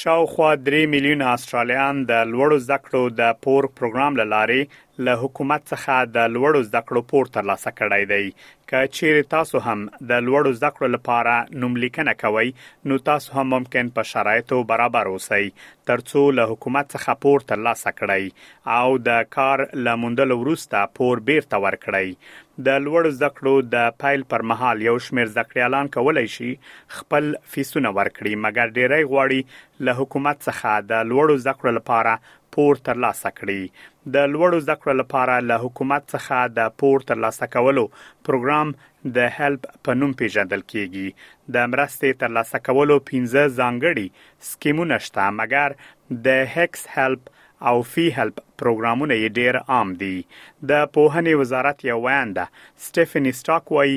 شاوخوا درې میلیونه استرالیان د لوړو زده کړو د پور پروګرام له لارې له حکومت څخه د لوړو زده کړو پور ترلاسه کړی دی که چیرې تاسو هم د لوړو زده کړو لپاره نوم لیکنه کوئ نو تاسو هم ممکن په شرایطو برابر اوسئ ترڅو له حکومت څخه پور ترلاسه کړئ او د کار له موندلو وروسته پور بېرته ورکړئ. د لوړو زده کړو د پیل پر مهال یو شمېر زده کړیالان کولی شي خپل فیسونه ورکړي، مګر ډېری غواړي له حکومت څخه د لوړو زده کړو لپاره پور ترلاسه کړي. د لوړو زده کړو لپاره له حکومت څخه د پور ترلاسه کولو پروګرام د هیلپ په نوم پېژندل کېږي. د مرستې ترلاسه کولو پنځه ځانګړي سکیمونه شته، مګر د هیکس هیلپ او فی هلپ پروګرامونه یې ډیر عام دي د پوهنې وزارت یو ویاند سټیفنی سټاک وایي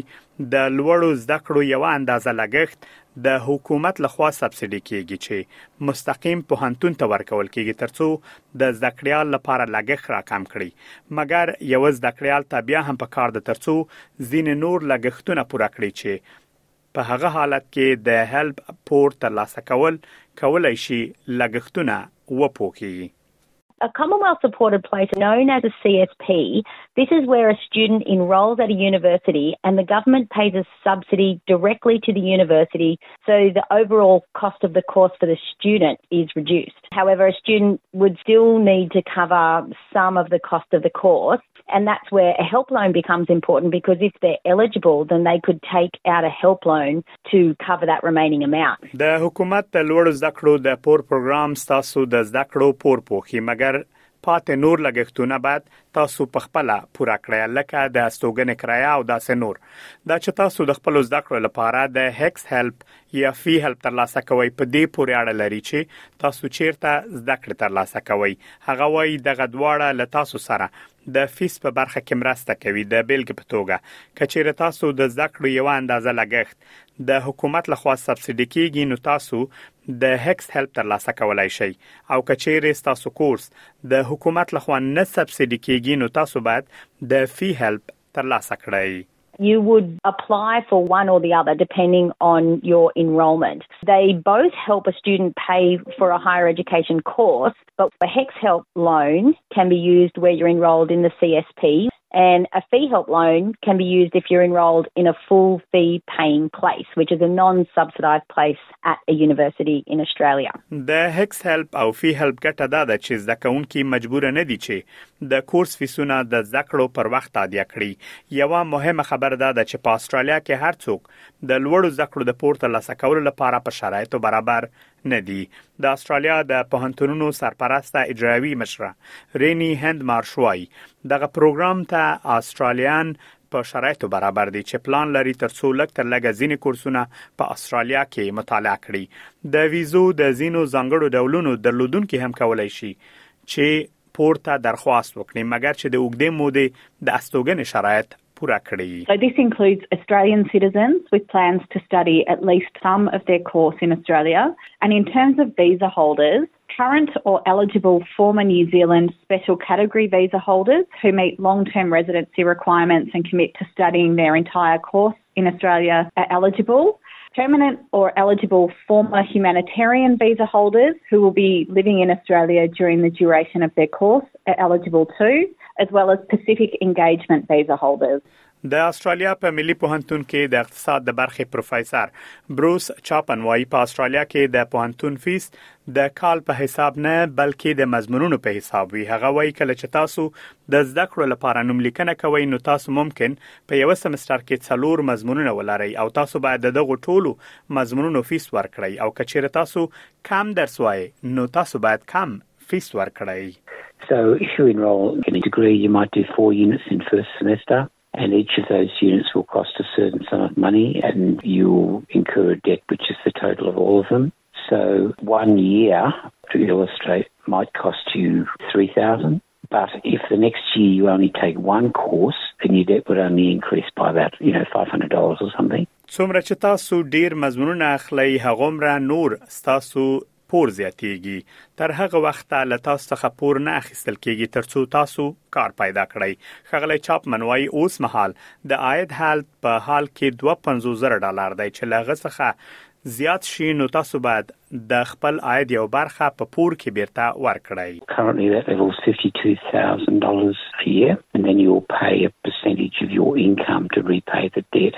د لوړو زده کړو یو اندازه لګښت د حکومت لخوا سبسیډي کیږي چې مستقیم پوهنتون ته ورکول کیږي ترڅو د زده کړیال لپاره لګښت راکم کړي مګر یو زده کړیال ته بیا هم په کار ده ترڅو ځینې نور لګښتونه پوره کړي چې په هغه حالت کې د هیلپ پور ترلاسه کول کولای شي لګښتونه وپوکي A Commonwealth supported place known as a CSP, this is where a student enrolls at a university and the government pays a subsidy directly to the university, so the overall cost of the course for the student is reduced. However, a student would still need to cover some of the cost of the course, حکومت د لوړو زده کړو د پور پروګرام ستاسو د زده کړو پور پوښي مګر پاتې نور لګښتونه باید تاسو په خپل پوره کړی لکه د استوګنې کرایه او داسې نور دا چې تاسو د خپل زده کړو لپاره د هکس هیلپ یا فی هلپ ترلاسه کوئ په دې پورې اړه لري چې تاسو چیرته زده کړې ترلاسه کوئ هغه وایي دغه دواړه له تاسو سره د فیس په برخه کې مرسته کوي د بیلګې په توګه کچېره تاسو د زده کړو یو اندازه لګښت د حکومت لخوا سبسیډي کیږي نو تاسو د هکس هلپ ترلاسه کولای شئ او کچېره تاسو کورس د حکومت لخوا نه سبسیډي کیږي نو تاسو باید د فی هلپ ترلاسه کړئ you would apply for one or the other depending on your enrolment. They both help a student pay for a higher education course, but the HEX Help loan can be used where you're enrolled in the CSP. And a fee help loan can be used if you're enrolled in a full fee paying place, which is a non subsidized place at a university in Australia. د هکس هیلپ او فی هیلپ ګټه دا ده چې زده کوونکي مجبور نه دي چې د کورس فیسونه د زده کړو پر وخت تادیه کړي. یوه مهمه خبره دا ده چې په استرالیا کې هر څوک د لوړو زده کړو د پورته لاسه کولو لپاره په شرایطو برابر نه دي. د استرالیا د پوهنتونونو سرپرسته اجرایوي مشره رینی هند مارشوای دغه پروګرام ته استرالیان په شرایطو برابر دي چې پلان لري ترڅو لږ تر لږه ځینې کورسونه په استرالیا کې مطالعه کړي د ویزو د ځینو ځانګړو ډولونو درلودونکي هم کولای شي چې پورته درخواست وکړي مګر چې د اوګدې مودې د استوګنې شرایط پوره کړي So this includes Australian citizens with plans to study at least some of their course in Australia and in terms of visa holders current or eligible former New Zealand special category visa holders who meet long-term residency requirements and commit to studying their entire course in Australia are eligible permanent or eligible former humanitarian visa holders who will be living in Australia during the duration of their course are eligible too, as well as Pacific engagement visa holders. د استرالیا په ملي پوهنتون کې د اقتصاد د برخې پروفیسور بروس چاپن وايي په استرالیا کې د پوهنتون فیس د کال په حساب نه بلکې د مضمونونو په حساب وي هغه وایي کله چې تاسو د زده کړو لپاره نوم لیکنه کوئ نو تاسو ممکن په یو سمستر کې څلور مضمونونه ولرئ او تاسو باید دغه ټولو مضمونونو فیس ورکړئ او کچېر تاسو کم درس وای نو تاسو باید کم فیس ورکړئ So if you enroll in a degree, you might do four units in first semester. and each of those units will cost a certain sum of money, and you'll incur a debt which is the total of all of them. So one year, to illustrate, might cost you three thousand. But if the next year you only take one course, then your debt would only increase by about, you know, $500 or something. څومره چې تاسو ډیر مضمونونه اخلي هغومره نور تاسو پور زیاتیږي تر هغه وخته له تاسو څخه پور نه اخیستل کیږي تر څو تاسو کار پیدا کړئ ښاغلی چاپمن وایي اوس مهال د عاید هلت په حال کې دوه پنځوس زره ډالر دی چې له هغه څخه زیات شي نو تاسو باید د خپل عاید یو برخه په پور کې بیرته ورکړئ Currently that level is $52,000 a year and then you'll pay a percentage of your income to repay the debt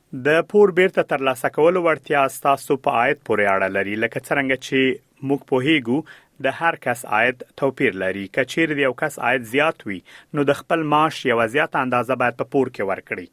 د پور بیرته ترلاسه کولو وړتیا ستاسو په عاید پورې اړه لري لکه څرنګه چې موږ پوهیږو د هر کس عاید توپیر لري که چیرې د یو کس عاید زیات وي نو د خپل معاش یو زیات اندازه باید په پور کې ورکړي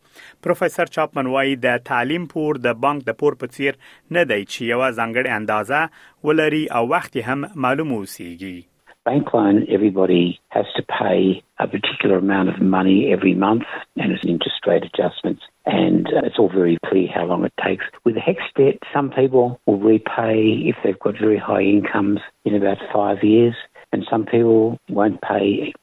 پروفیسور چاپمن وایي د تعلیم پور د بانک د پور په څیر نه دی چې یو ځانګړی اندازه ولري او وخت هم معلوم اوسیږي bank loan, everybody has to pay a particular amount of money every month and it's interest rate adjustments and uh, it's all very clear how long it takes. With hex debt, some people will repay if they've got very high incomes in about five years, and some people won't pay